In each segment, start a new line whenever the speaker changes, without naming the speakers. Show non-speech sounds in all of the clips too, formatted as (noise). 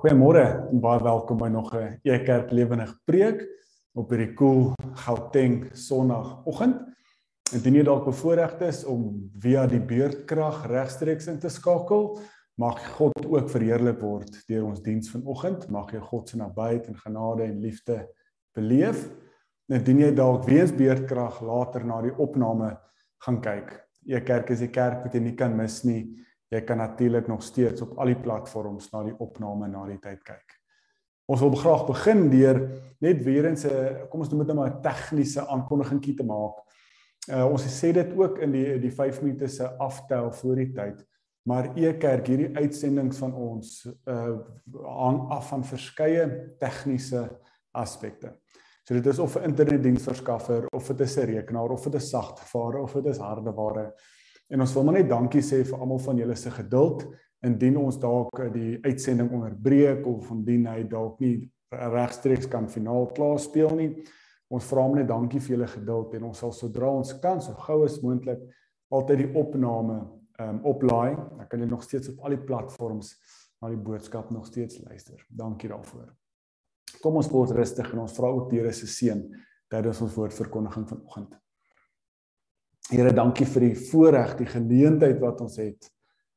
Goeiemôre en baie welkom by nog 'n Ekerk Lewendig Preek op hierdie koel cool Gauteng Sondagoggend. Indien jy dalk bevoorreg is om via die beurtkrag regstreeks in te skakel, mag God ook verheerlik word deur ons diens vanoggend. Mag jy God se nabyheid en genade en liefde beleef. Indien jy dalk weens beurtkrag later na die opname gaan kyk. Ekerk is die kerk wat jy nie kan mis nie. Jy kan natuurlik nog steeds op al die platforms na die opname na die tyd kyk. Ons wil graag begin deur net weer eens 'n kom ons noem dit nou maar 'n tegniese aankondigingkie te maak. Uh, ons sê dit ook in die die 5 minute se aftel voor die tyd. Maar Ekerk hierdie uitsendings van ons uh hang af van verskeie tegniese aspekte. So dit is of 'n internetdiensverskaffer of dit is 'n rekenaar of dit is sagteware of dit is hardeware. En ons wil maar net dankie sê vir almal van julle se geduld indien ons dalk die uitsending onderbreek of indien hy dalk nie regstreeks kan finaal klaar speel nie. Ons vra hom net dankie vir julle geduld en ons sal sodra ons kan so gou as moontlik altyd die opname ehm um, oplaai. Dan kan jy nog steeds op al die platforms na die boodskap nog steeds luister. Dankie daarvoor. Kom ons word rustig en ons vra ook die Here se seën tydens ons woordverkondiging vanoggend. Here, dankie vir die voorreg, die geleentheid wat ons het.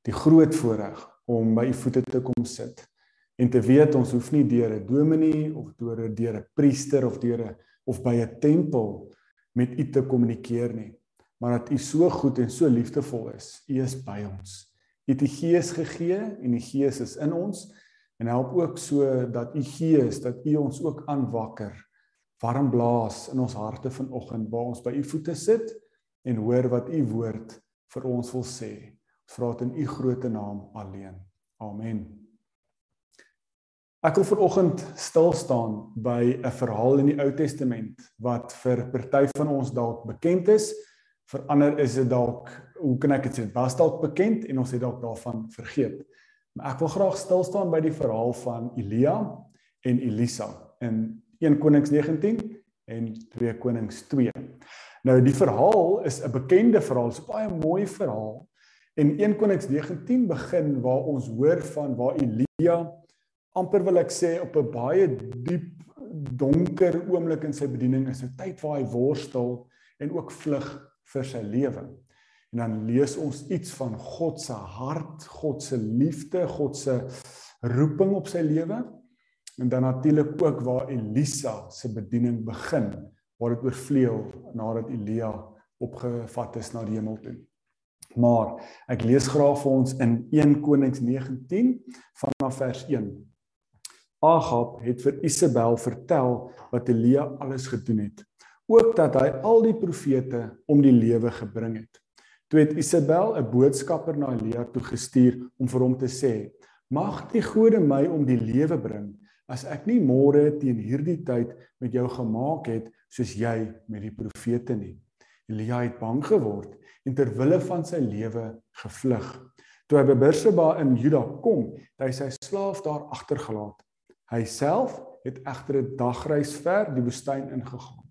Die groot voorreg om by u voete te kom sit en te weet ons hoef nie deur 'n dominee of deur 'n deur 'n priester of deur 'n of by 'n tempel met u te kommunikeer nie, maar dat u so goed en so liefdevol is. U is by ons. U het die Gees gegee en die Gees is in ons en help ook so dat u Gees dat u ons ook aanwakker. Warm blaas in ons harte vanoggend waar ons by u voete sit en hoor wat u woord vir ons wil sê. Ons vra dit in u groote naam alleen. Amen. Ek wil vanoggend stil staan by 'n verhaal in die Ou Testament wat vir party van ons dalk bekend is. Vir ander is dit dalk, hoe kan ek dit sê, was dalk bekend en ons het dalk daarvan vergeet. Maar ek wil graag stil staan by die verhaal van Elia en Elisa in 1 Konings 19 en 2 Konings 2. Nou die verhaal is 'n bekende verhaal, so baie mooi verhaal. En 1 Konings 19 begin waar ons hoor van waar Elia amper wil ek sê op 'n baie diep donker oomblik in sy bediening is, 'n tyd waar hy worstel en ook vlug vir sy lewe. En dan lees ons iets van God se hart, God se liefde, God se roeping op sy lewe. En dan natuurlik ook waar Elisa se bediening begin waar dit oorvleuel nadat Elia opgevat is na die hemel toe. Maar ek lees graag vir ons in 1 Konings 19 vanaf vers 1. Ahab het vir Isabel vertel wat Elia alles gedoen het, ook dat hy al die profete om die lewe gebring het. Toe het Isabel 'n boodskapper na Elia toe gestuur om vir hom te sê: "Mag die gode my om die lewe bring as ek nie môre teen hierdie tyd met jou gemaak het soos jy met die profete nie. Elia het bang geword en ter wille van sy lewe gevlug. Toe hy by Berseba in Juda kom, het hy sy slaaf daar agtergelaat. Hy self het egter 'n dagreis ver die woestyn ingegaan.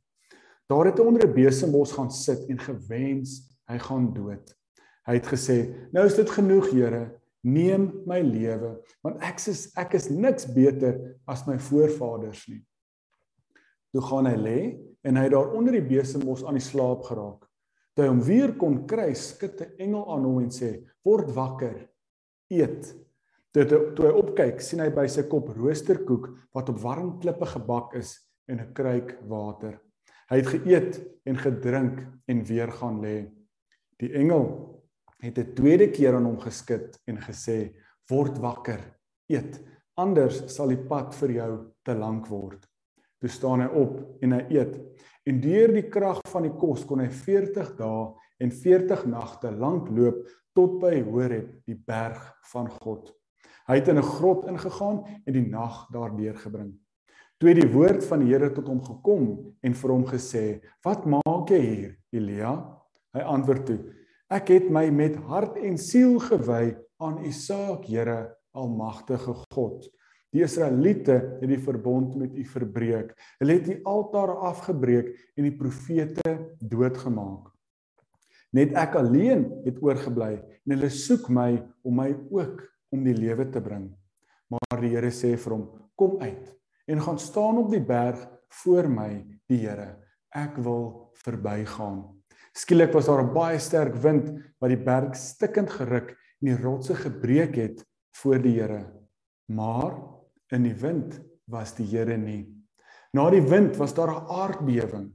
Daar het hy onder 'n besembos gaan sit en gewens hy gaan dood. Hy het gesê: "Nou is dit genoeg, Here, neem my lewe want ek is ek is niks beter as my voorvaders nie. Toe gaan hy lê en hy daar onder die besembos aan die slaap geraak. Toe hy hom weer kon kry, skud 'n engel aan hom en sê: "Word wakker, eet." Toe toe hy opkyk, sien hy by sy kop roosterkoek wat op warm klippe gebak is en 'n kruik water. Hy het geëet en gedrink en weer gaan lê. Die engel het 'n tweede keer aan hom geskit en gesê: "Word wakker, eet, anders sal die pad vir jou te lank word." Toe staan hy op en hy eet. En deur die krag van die kos kon hy 40 dae en 40 nagte lank loop tot by Horeb, die berg van God. Hy het in 'n grot ingegaan en die nag daar deurgebring. Toe het die woord van die Here tot hom gekom en vir hom gesê: "Wat maak jy hier, Elia?" Hy antwoord toe: Ek het my met hart en siel gewy aan U saak, Here, almagtige God. Die Israeliete het die verbond met U verbreek. Hulle het die altaar afgebreek en die profete doodgemaak. Net ek alleen het oorgebly en hulle soek my om my ook om die lewe te bring. Maar die Here sê vir hom: "Kom uit en gaan staan op die berg voor my, die Here. Ek wil verbygaan." Skielik was daar 'n baie sterk wind wat die berg stikkend geruk en die rotse gebreek het voor die Here. Maar in die wind was die Here nie. Na die wind was daar 'n aardbewing.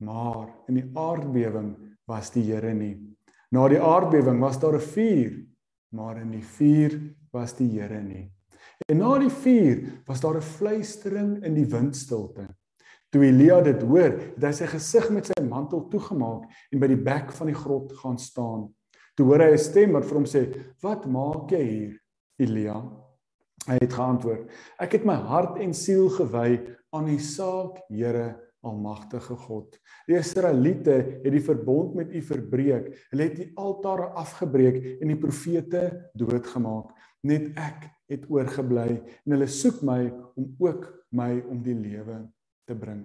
Maar in die aardbewing was die Here nie. Na die aardbewing was daar 'n vuur, maar in die vuur was die Here nie. En na die vuur was daar 'n fluistering in die windstilte. Toe Elia dit hoor, het hy sy gesig met sy mantel toegemaak en by die bek van die grot gaan staan. Toe hoor hy 'n stem wat vir hom sê: "Wat maak jy hier, Elia?" Hy het geantwoord: "Ek het my hart en siel gewy aan die saak, Here Almagtige God. Die Israeliete het die verbond met U verbreek. Hulle het die altare afgebreek en die profete doodgemaak. Net ek het oorgebly en hulle soek my om ook my om die lewe te bring.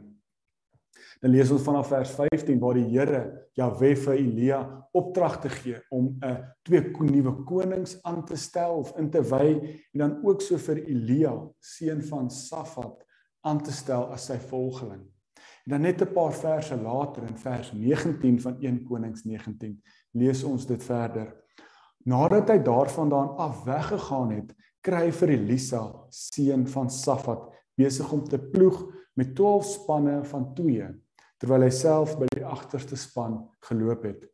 Dan lees ons vanaf vers 15 waar die Here Jahwe vir Elia opdrag te gee om 'n uh, twee nuwe konings aan te stel of in te wy en dan ook so vir Elia seun van Safat aan te stel as sy volgeling. En dan net 'n paar verse later in vers 19 van 1 Konings 19 lees ons dit verder. Nadat hy daarvandaan af weggegaan het, kry hy vir Elisa seun van Safat besig om te ploeg met 12 spanne van 2 terwyl hy self by die agterste span geloop het.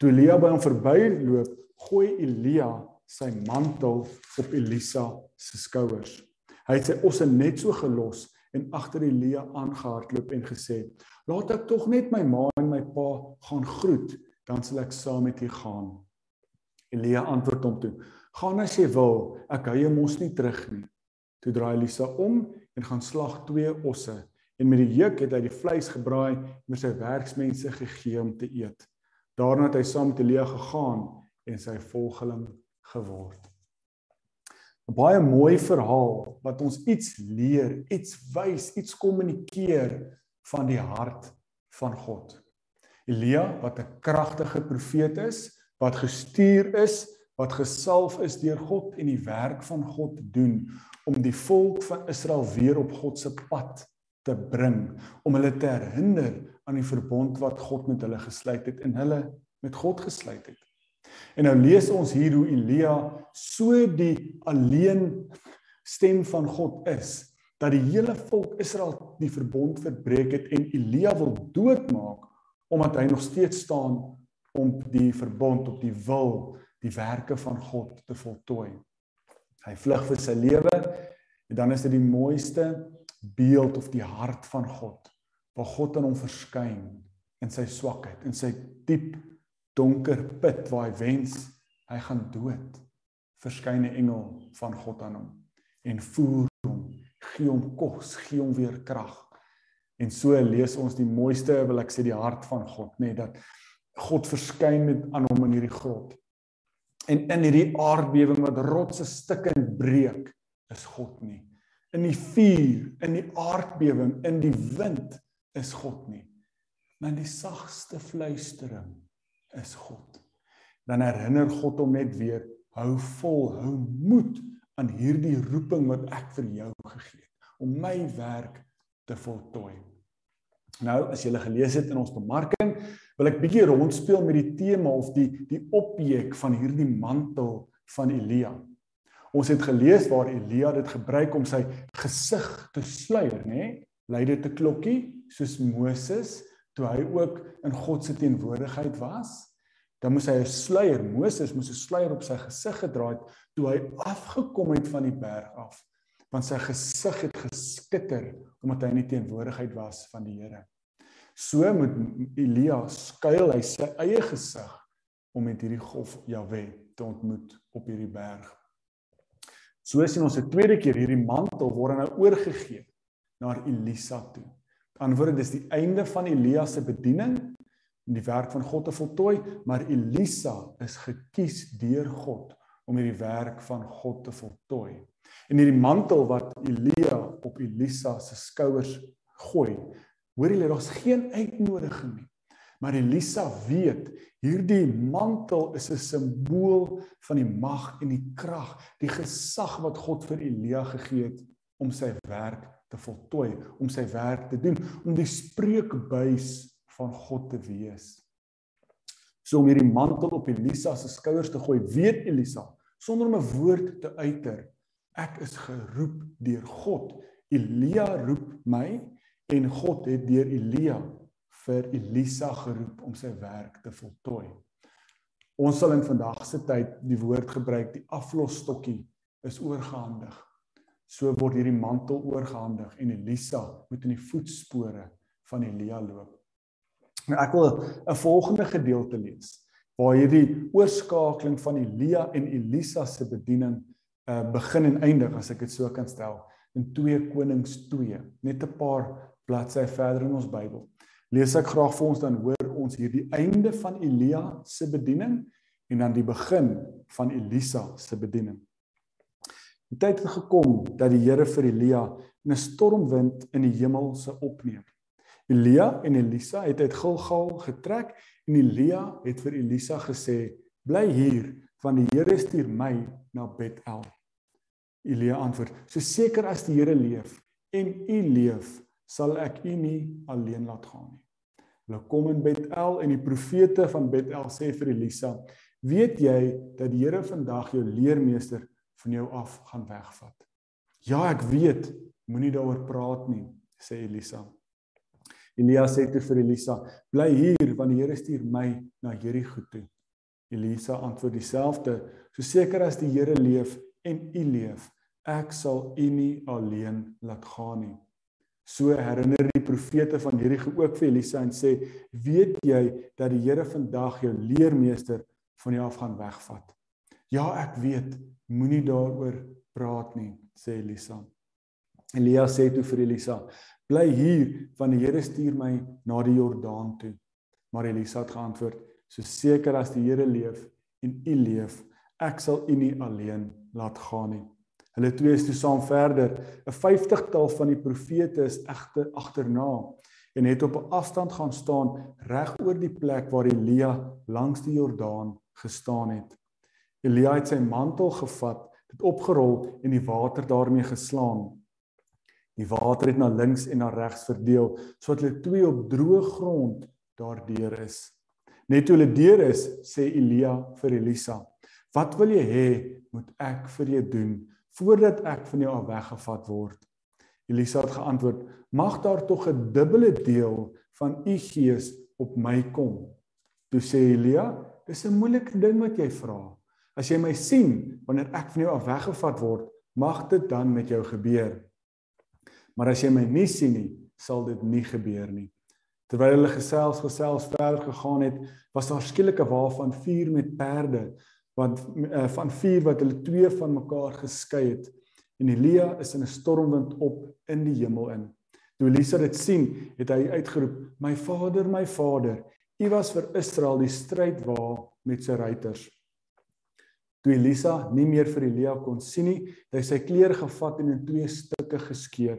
Toe Elia by hom verbyloop, gooi Elia sy mantel op Elisa se skouers. Hy het sy osse net so gelos en agter Elia aangehardloop en gesê: "Laat ek tog net my ma en my pa gaan groet, dan sal ek saam met u gaan." Elia antwoord hom toe: "Gaan as jy wil, ek hou jou mos nie terug nie." Toe draai Elisa om en gaan slag twee osse en met die juk het hy die vleis gebraai en vir sy werksmense gegee om te eet. Daarna het hy saam met Elia gegaan en sy volgeling geword. 'n Baie mooi verhaal wat ons iets leer, iets wys, iets kommunikeer van die hart van God. Elia wat 'n kragtige profeet is, wat gestuur is, wat gesalf is deur God en die werk van God doen om die volk van Israel weer op God se pad te bring om hulle te herinner aan die verbond wat God met hulle gesluit het en hulle met God gesluit het. En nou lees ons hier hoe Elia so die alleen stem van God is dat die hele volk Israel die verbond verbreek het en Elia wil doodmaak omdat hy nog steeds staan om die verbond op die wil die werke van God te voltooi. Hy vlug vir sy lewe en dan is dit die mooiste beeld of die hart van God waar God aan hom verskyn in sy swakheid in sy diep donker put waar hy wens hy gaan dood verskyn 'n engel van God aan hom en voer hom gee hom kos gee hom weer krag en so lees ons die mooiste wil ek sê die hart van God nê nee, dat God verskyn met aan hom in hierdie grot en in hierdie aardbewing wat rotse stukkend breek is God nie in die vuur, in die aardbewing, in die wind is God nie. Maar die sagste fluistering is God. Dan herinner God hom net weer, hou vol, hou moed aan hierdie roeping wat ek vir jou gegee het om my werk te voltooi. Nou, as jy gelees het in ons bemarking, wil ek bietjie rondspeel met die tema of die die objek van hierdie mantel van Elia. Ons het gelees waar Elia dit gebruik om sy gesig te sluier, nê? Lei dit 'n klokkie soos Moses toe hy ook in God se teenwoordigheid was. Dan moes hy 'n sluier, Moses moes 'n sluier op sy gesig gedra het toe hy afgekom het van die berg af, want sy gesig het geskitter omdat hy in die teenwoordigheid was van die Here. So moet Elia skuil hy sy eie gesig om met hierdie God Jahwe te ontmoet op hierdie berg. So sien ons 'n tweede keer hierdie mantel word nou oorgegee na Elisa toe. Antwoorde dis die einde van Elia se bediening en die werk van God te voltooi, maar Elisa is gekies deur God om hierdie werk van God te voltooi. En hierdie mantel wat Elia op Elisa se skouers gooi, hoor julle daar's geen uitnodiging nie. Maar Elisa weet, hierdie mantel is 'n simbool van die mag en die krag, die gesag wat God vir Elia gegee het om sy werk te voltooi, om sy werk te doen, om die spreekbuis van God te wees. So om hierdie mantel op Elisa se skouers te gooi, weet Elisa sonder om 'n woord te uiter, ek is geroep deur God. Elia roep my en God het deur Elia vir Elisa geroep om sy werk te voltooi. Ons sal in vandag se tyd die woord gebruik die aflosstokkie is oorgehandig. So word hierdie mantel oorgehandig en Elisa moet in die voetspore van Elia loop. Nou ek wil 'n volgende gedeelte lees waar hierdie oorskakeling van Elia en Elisa se bediening uh, begin en eindig as ek dit so kan stel in 2 Konings 2, net 'n paar bladsye verder in ons Bybel lees ek graag vir ons dan hoor ons hier die einde van Elia se bediening en dan die begin van Elisa se bediening. Die tyd het gekom dat die Here vir Elia 'n stormwind in die hemel se opneem. Elia en Elisa het uit Gilgal getrek en Elia het vir Elisa gesê: "Bly hier, want die Here stuur my na Bethel." Elia antwoord: "So seker as die Here leef en u leef, sal ek u nie alleen laat gaan nie. Hulle kom in Bethel en die profete van Bethel sê vir Elisa: "Weet jy dat die Here vandag jou leermeester van jou af gaan wegvat?" "Ja, ek weet. Moenie daaroor praat nie," sê Elisa. Elia sê toe vir Elisa: "Bly hier want die Here stuur my na Jerigo toe." Elisa antwoord dieselfde: "So seker as die Here leef en u leef, ek sal u nie alleen laat gaan nie." So herinner die profete van Jerigo ook vir Elisa en sê: "Weet jy dat die Here vandag jou leermeester van jou af gaan wegvat?" "Ja, ek weet. Moenie daaroor praat nie," sê Elisa. Elia sê toe vir Elisa: "Bly hier, want die Here stuur my na die Jordaan toe." Maar Elisa het geantwoord: "So seker as die Here leef en u leef, ek sal u nie alleen laat gaan nie." Hulle twee is toe saam verder. 'n 50-tal van die profete is egter agterna en het op 'n afstand gaan staan reg oor die plek waar Elia langs die Jordaan gestaan het. Elia het sy mantel gevat, dit opgerol en die water daarmee geslaan. Die water het na links en na regs verdeel sodat hulle twee op droë grond daardeur is. Net toe hulle deur is, sê Elia vir Elisa: "Wat wil jy hê moet ek vir jou doen voordat ek van jou af weggevat word. Elisa het geantwoord: "Mag daar tog 'n dubbele deel van u gees op my kom." Toe sê Elia: "Dis 'n moeilike ding wat jy vra. As jy my sien wanneer ek van jou af weggevat word, mag dit dan met jou gebeur. Maar as jy my nie sien nie, sal dit nie gebeur nie." Terwyl hulle gesels gesels verder gegaan het, was daar skielik 'n wa van vuur met perde want uh, van vier wat hulle twee van mekaar geskei het en Elia is in 'n stormwind op in die hemel in. Toe Elisa dit sien, het hy uitgeroep: "My Vader, my Vader, U was vir Israel die stryd waar met sy ruiters." Toe Elisa nie meer vir Elia kon sien nie, het hy sy klere gevat en in twee stukke geskeur.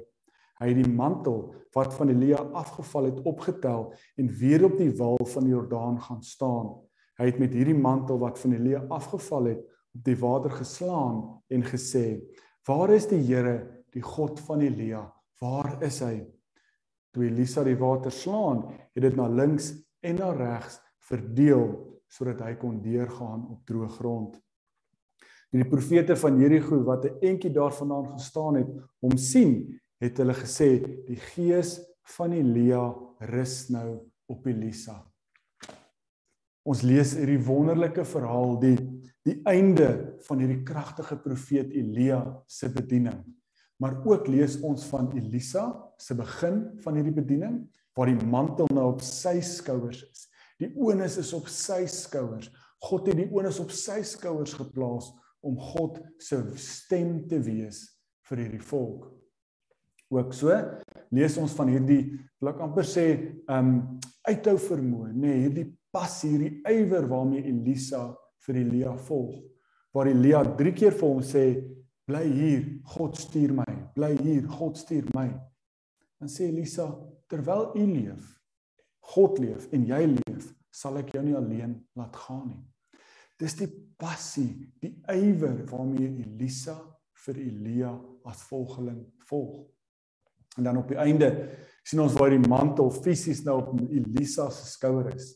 Hy het die mantel wat van Elia afgeval het opgetel en weer op die wal van die Jordaan gaan staan. Hy het met hierdie mantel wat van Elia afgeval het op die water geslaan en gesê: "Waar is die Here, die God van Elia? Waar is hy?" Toe Elisa die water slaan, het dit na links en na regs verdeel sodat hy kon deurgaan op droë grond. Die profete van Jerigo wat 'n entjie daarvandaan gestaan het, hom sien, het hulle gesê: "Die gees van Elia rus nou op Elisa." Ons lees hierdie wonderlike verhaal die die einde van hierdie kragtige profeet Elia se bediening. Maar ook lees ons van Elisa se begin van hierdie bediening waar die mantel nou op sy skouers is. Die onus is op sy skouers. God het die onus op sy skouers geplaas om God se stem te wees vir hierdie volk. Ook so lees ons van hierdie ek amper sê um uithou vermoë, nê, nee, hierdie pas hierdie ywer waarmee Elisa vir Elia volg. Waar Elia 3 keer vir hom sê, bly hier, God stuur my. Bly hier, God stuur my. Dan sê Elisa, terwyl u leef, God leef en jy leef, sal ek jou nie alleen laat gaan nie. Dis die passie, die ywer waarmee Elisa vir Elia as volgeling volg. En dan op die einde sien ons waar die mantel fisies nou op Elisa se skouer is.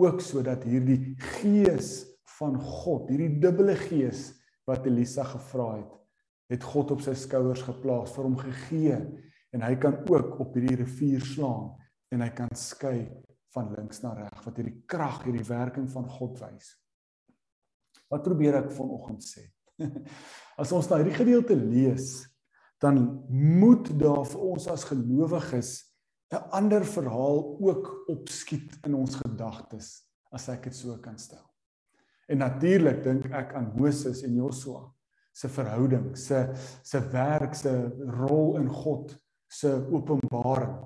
Ook sodat hierdie gees van God, hierdie dubbele gees wat Elisa gevra het, het God op sy skouers geplaas vir hom gegee en hy kan ook op hierdie rivier slaan en hy kan skei van links na reg wat hierdie krag, hierdie werking van God wys. Wat probeer ek vanoggend sê? (laughs) As ons na hierdie gedeelte lees, dan moet daar vir ons as gelowiges 'n ander verhaal ook opskiet in ons gedagtes as ek dit so kan stel. En natuurlik dink ek aan Moses en Joshua se verhouding, se se werk, se rol in God se openbaring.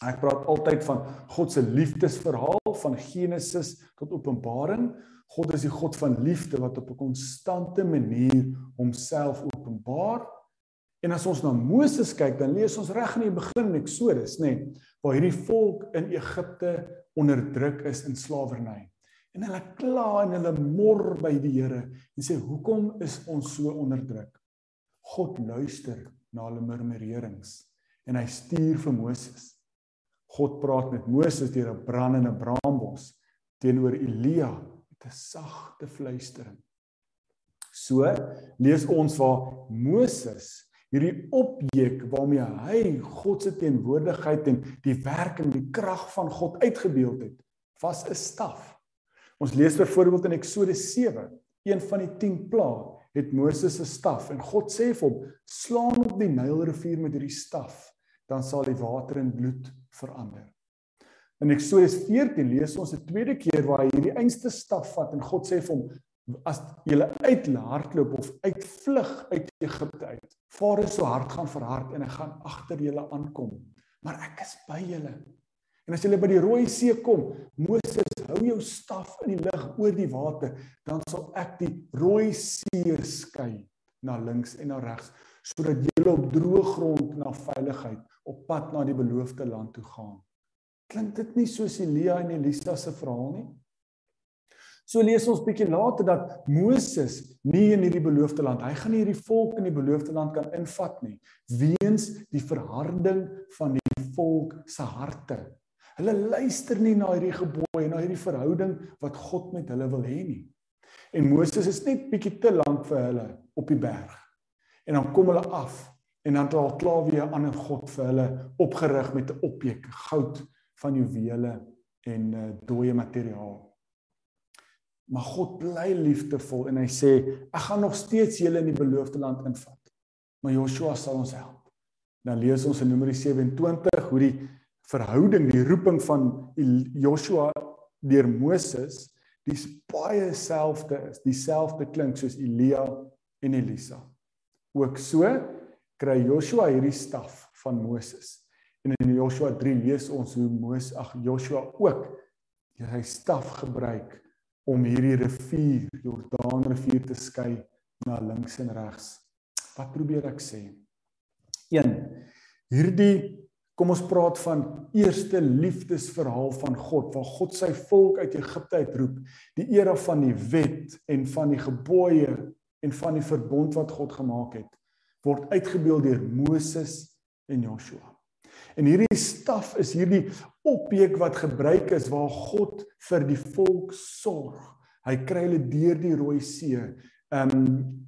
Ek praat altyd van God se liefdesverhaal van Genesis tot Openbaring. God is die God van liefde wat op 'n konstante manier homself openbaar. En as ons na Moses kyk, dan lees ons reg in die begin in Eksodus, nê, nee, waar hierdie volk in Egipte onderdruk is in slawerny. En hulle kla en hulle mor by die Here en sê, "Hoekom is ons so onderdruk?" God luister na hulle murmurerings en hy stuur vir Moses. God praat met Moses deur 'n brandende braambos teenoor Elia met 'n sagte fluistering. So lees ons waar Moses hierdie objek waarmee hy God se teenwoordigheid en die werk en die krag van God uitgebeeld het, was 'n staf. Ons lees byvoorbeeld in Eksodus 7, een van die 10 plaae, het Moses se staf en God sê vir hom: "Slaan op die Nylrivier met hierdie staf." dan sal die water in bloed verander. In Eksodus 14 lees ons 'n tweede keer waar hy hierdie einste staf vat en God sê vir hom as jy uithardloop of uitvlug uit Egipte uit. Farao se hart gaan verhard en hy gaan agter julle aankom. Maar ek is by julle. En as julle by die Rooi See kom, Moses, hou jou staf in die lug oor die water, dan sal ek die Rooi See skei na links en na regs sodat jy op droë grond na veiligheid op pad na die beloofde land toe gaan. Klink dit nie soos Elia en Elisa se verhaal nie? So lees ons bietjie later dat Moses nie in hierdie beloofde land, hy gaan nie hierdie volk in die beloofde land kan invat nie, weens die verharding van die volk se harte. Hulle luister nie na hierdie gebooie en na hierdie verhouding wat God met hulle wil hê nie. En Moses is net bietjie te lank vir hulle op die berg. En dan kom hulle af en dan het al klaar weer 'n ander god vir hulle opgerig met 'n objek goud van juwele en uh, dooie materiaal. Maar God bly liefdevol en hy sê ek gaan nog steeds julle in die beloofde land invat. Maar Joshua sal ons help. Dan lees ons in Numeri 27 hoe die verhouding, die roeping van Joshua deur Moses dis baie selfde is, dieselfde klink soos Elia en Elisa. Ook so kry Joshua hierdie staf van Moses. En in Joshua 3 lees ons hoe Moses, ag Joshua ook hy staf gebruik om hierdie rivier, Jordaan rivier te skei na links en regs. Wat probeer ek sê? 1. Hierdie kom ons praat van eerste liefdesverhaal van God waar God sy volk uit Egipte uitroep, die era van die wet en van die gebooie en van die verbond wat God gemaak het word uitgebeeld deur Moses en Joshua. En hierdie staf is hierdie objek wat gebruik is waar God vir die volk sorg. Hy kry hulle deur die Rooi See. Um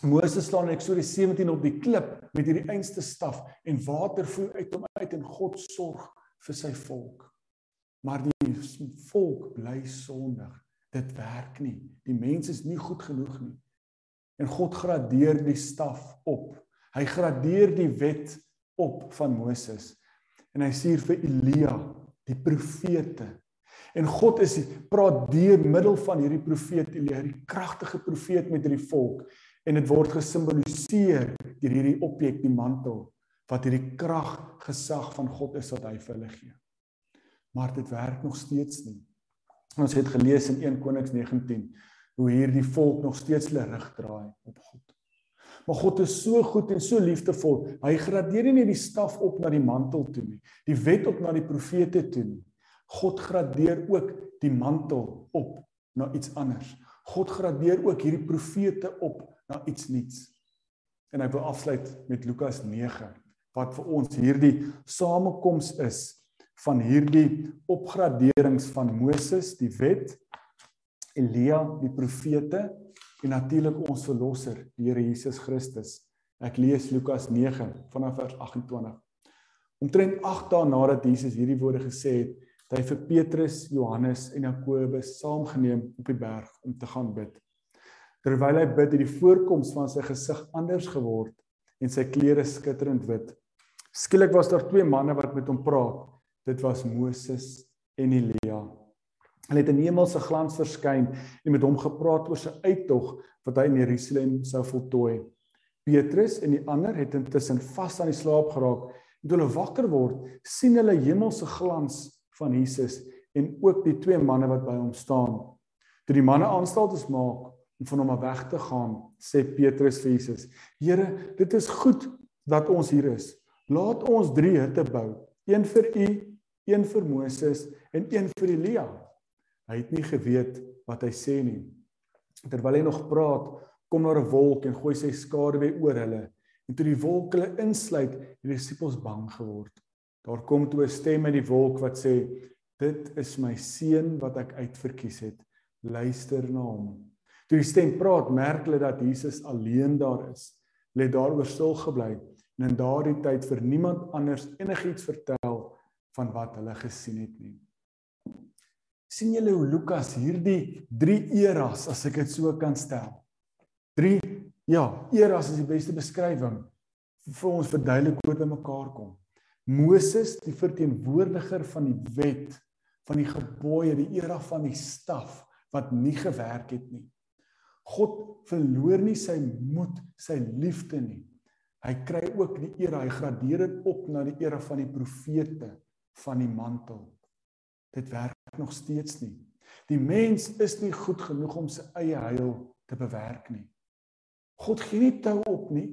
Moses staan in Eksodus 17 op die klip met hierdie einste staf en water vloei uit hom uit en God sorg vir sy volk. Maar die volk bly sondig dit werk nie. Die mens is nie goed genoeg nie. En God gradeer die staf op. Hy gradeer die wet op van Moses. En hy stuur vir Elia, die profete. En God is praat deur middel van hierdie profeet Elia, die kragtige profeet met hierdie volk en dit word gesimboliseer deur hierdie objek die mantel wat hierdie krag gesag van God is wat hy vir hulle gee. Maar dit werk nog steeds nie. Ons het gelees in 1 Konings 19 hoe hierdie volk nog steeds hulle rug draai op God. Maar God is so goed en so liefdevol. Hy gradeer nie die staf op na die mantel toe nie, die wet op na die profete toe nie. God gradeer ook die mantel op na iets anders. God gradeer ook hierdie profete op na iets nuuts. En ek wil afsluit met Lukas 9 wat vir ons hierdie samekoms is van hierdie opgraderings van Moses, die wet, Elia, die profete en natuurlik ons verlosser, die Here Jesus Christus. Ek lees Lukas 9 vanaf vers 28. Omtrent 8 dae nadat Jesus hierdie woorde gesê het, het hy vir Petrus, Johannes en Jakobus saamgeneem op die berg om te gaan bid. Terwyl hy bid, het die voorkoms van sy gesig anders geword en sy klere skitterend wit. Skielik was daar twee manne wat met hom praat. Dit was Moses en Elia. Hulle het in hemelse glans verskyn en met hom gepraat oor sy uittog wat hy in Jerusalem sou voltooi. Petrus en die ander het intussen vas aan die slaap geraak. En toe hulle wakker word, sien hulle hemelse glans van Jesus en ook die twee manne wat by hom staan. Toe die manne aanstaltes maak om van hom af weg te gaan, sê Petrus vir Jesus: "Here, dit is goed dat ons hier is. Laat ons 3 hutte bou, een vir u, een vir Moses en een vir Elia." Hy het nie geweet wat hy sê nie. Terwyl hy nog praat, kom daar 'n wolk en gooi sy skaduwee oor hulle. En toe die wolk hulle insluit, het die disippels bang geword. Daar kom toe 'n stem uit die wolk wat sê: "Dit is my seun wat ek uitverkies het. Luister na hom." Toe die stem praat, merk hulle dat Jesus alleen daar is. Hulle het daaroor stil gebly en in daardie tyd vir niemand anders enigiets vertel van wat hulle gesien het nie sien julle hoe Lukas hierdie drie eras as ek dit so kan stel. Drie ja, eras is die beste beskrywing vir ons verduidelik hoe dit bymekaar kom. Moses, die verteenwoordiger van die wet, van die gebooie, die era van die staf wat nie gewerk het nie. God verloor nie sy moed, sy liefde nie. Hy kry ook die era, hy gradeer dit op na die era van die profete van die mantel. Dit werk nog steeds nie. Die mens is nie goed genoeg om sy eie heil te bewerk nie. God gee nie tou op nie.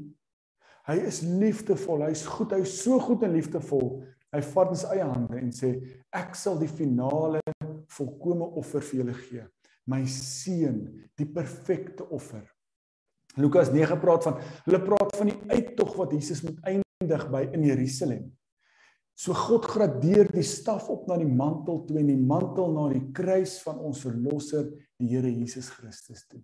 Hy is liefdevol, hy's goed, hy's so goed en liefdevol. Hy vat in sy eie hande en sê ek sal die finale volkomme offer vir julle gee. My seun, die perfekte offer. Lukas 9 praat van hulle praat van die uittog wat Jesus moet eindig by in Jerusalem. So God gradeer die staf op na die mantel toe en die mantel na die kruis van ons verlosser, die Here Jesus Christus toe.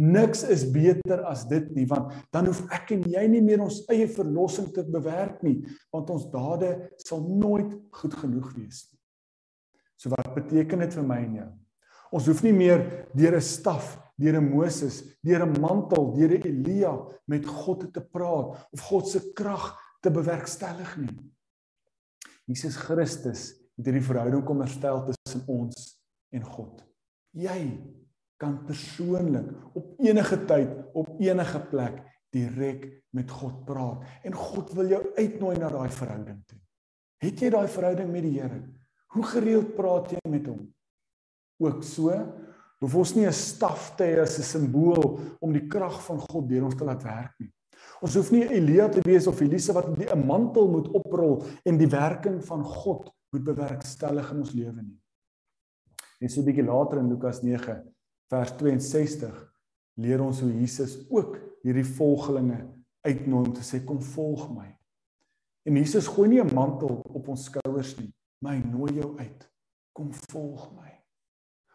Niks is beter as dit nie, want dan hoef ek en jy nie meer ons eie verlossing te bewerk nie, want ons dade sal nooit goed genoeg wees nie. So wat beteken dit vir my en jou? Ons hoef nie meer deur 'n staf, deur 'n Moses, deur 'n mantel, deur 'n Elia met God te praat of God se krag te bewerkstellig nie. Jesus Christus het hierdie verhouding kom herstel tussen ons en God. Jy kan persoonlik op enige tyd, op enige plek direk met God praat en God wil jou uitnooi na daai verhouding toe. Het jy daai verhouding met die Here? Hoe gereeld praat jy met hom? Ook so hoef ons nie 'n staf te hê as 'n simbool om die krag van God deur ons te laat werk nie. Ons hoef nie Elia te wees of Elise wat die 'n mantel moet oprol en die werking van God moet bewerkstellig in ons lewe nie. En so 'n bietjie later in Lukas 9 vers 62 leer ons hoe Jesus ook hierdie volgelinge uitnooi om te sê kom volg my. En Jesus gooi nie 'n mantel op ons skouers nie, maar hy nooi jou uit. Kom volg my.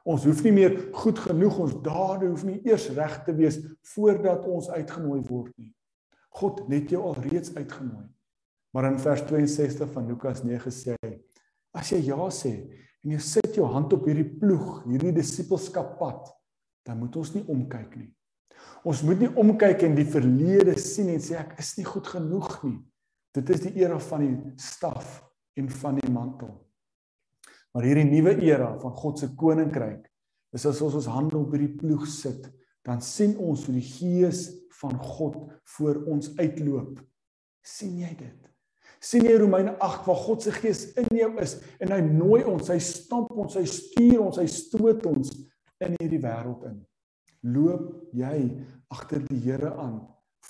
Ons hoef nie meer goed genoeg ons dade hoef nie eers reg te wees voordat ons uitgenooi word nie. God het jou al reeds uitgenooi. Maar in vers 62 van Lukas 9 sê hy: As jy ja sê en jy sit jou hand op hierdie ploeg, hierdie disippelskap pad, dan moet ons nie omkyk nie. Ons moet nie omkyk en die verlede sien en sê ek is nie goed genoeg nie. Dit is die era van die staf en van die mantel. Maar hierdie nuwe era van God se koninkryk is as ons ons hande op hierdie ploeg sit, dan sien ons hoe die gees van God voor ons uitloop. sien jy dit? sien jy Romeine 8 waar God se gees in jou is en hy nooi ons, hy stamp ons, hy stuur ons, hy stoot ons in hierdie wêreld in. Loop jy agter die Here aan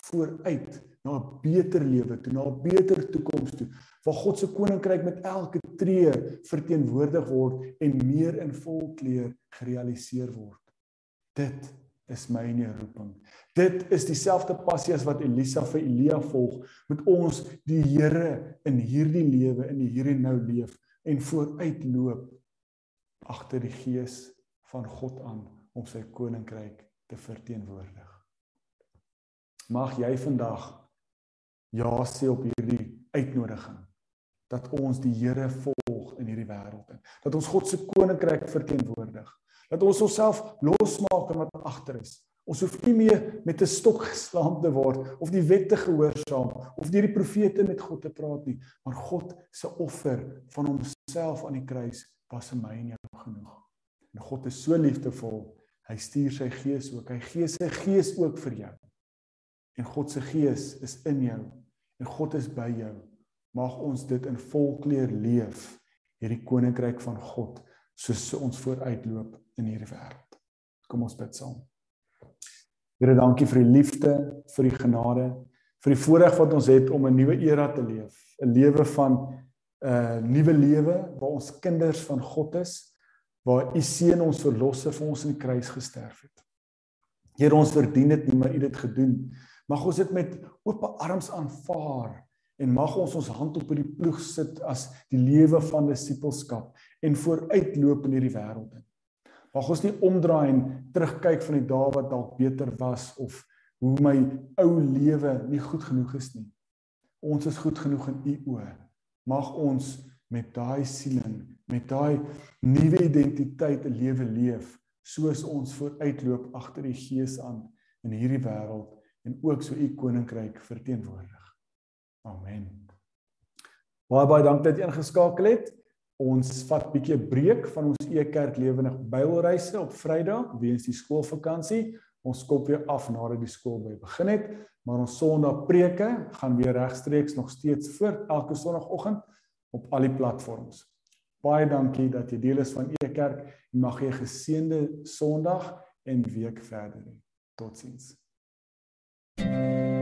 vooruit na 'n beter lewe toe, na 'n beter toekoms toe, waar God se koninkryk met elke tree verteenwoordig word en meer in volkleur gerealiseer word. Dit is my en jou roeping. Dit is dieselfde passie as wat Elisa vir Elia volg met ons die Here in hierdie lewe in die hier en nou leef en vooruitloop agter die gees van God aan om sy koninkryk te verteenwoordig. Mag jy vandag ja sê op hierdie uitnodiging dat ons die Here volg in hierdie wêreld in. Dat ons God se koninkryk verteenwoordig dat ons onsself losmaak van wat agter is. Ons hoef nie meer met 'n stok geslaan te word of die wette gehoorsaam of deur die profete met God te praat nie, maar God se offer van homself aan die kruis was vir my en jou genoeg. En God is so liefdevol, hy stuur sy gees ook. Hy gee sy gees ook vir jou. En God se gees is in jou en God is by jou. Mag ons dit in volkleur leef, hierdie koninkryk van God, soos ons vooruitloop in hierdie wêreld. Kom ons bid saam. Here, dankie vir die liefde, vir die genade, vir die voorreg wat ons het om 'n nuwe era te leef, 'n lewe van 'n uh, nuwe lewe waar ons kinders van God is, waar U seun ons verlosser vir ons in die kruis gesterf het. Here, ons verdien dit nie, maar U het dit gedoen. Mag ons dit met oop arms aanvaar en mag ons ons hand op die ploeg sit as die lewe van disippelskap en vooruitloop in hierdie wêreld in. Mag ons nie omdraai en terugkyk van die dae wat dalk beter was of hoe my ou lewe nie goed genoeg is nie. Ons is goed genoeg in U oë. Mag ons met daai siening, met daai nuwe identiteit 'n lewe leef soos ons vooruitloop agter die Gees aan in hierdie wêreld en ook so U koninkryk verteenwoordig. Amen. Baie baie dankie dat jy ingeskakel het. Ons vat 'n bietjie 'n breek van ons e-kerk lewendig Bybelreise op Vrydag weens die skoolvakansie. Ons skop weer af nadat die skool by begin het, maar ons Sondag preke gaan weer regstreeks nog steeds voort elke Sondagoggend op al die platforms. Baie dankie dat jy deel is van e-kerk mag jy 'n geseënde Sondag en week verder hê. Totsiens. thank you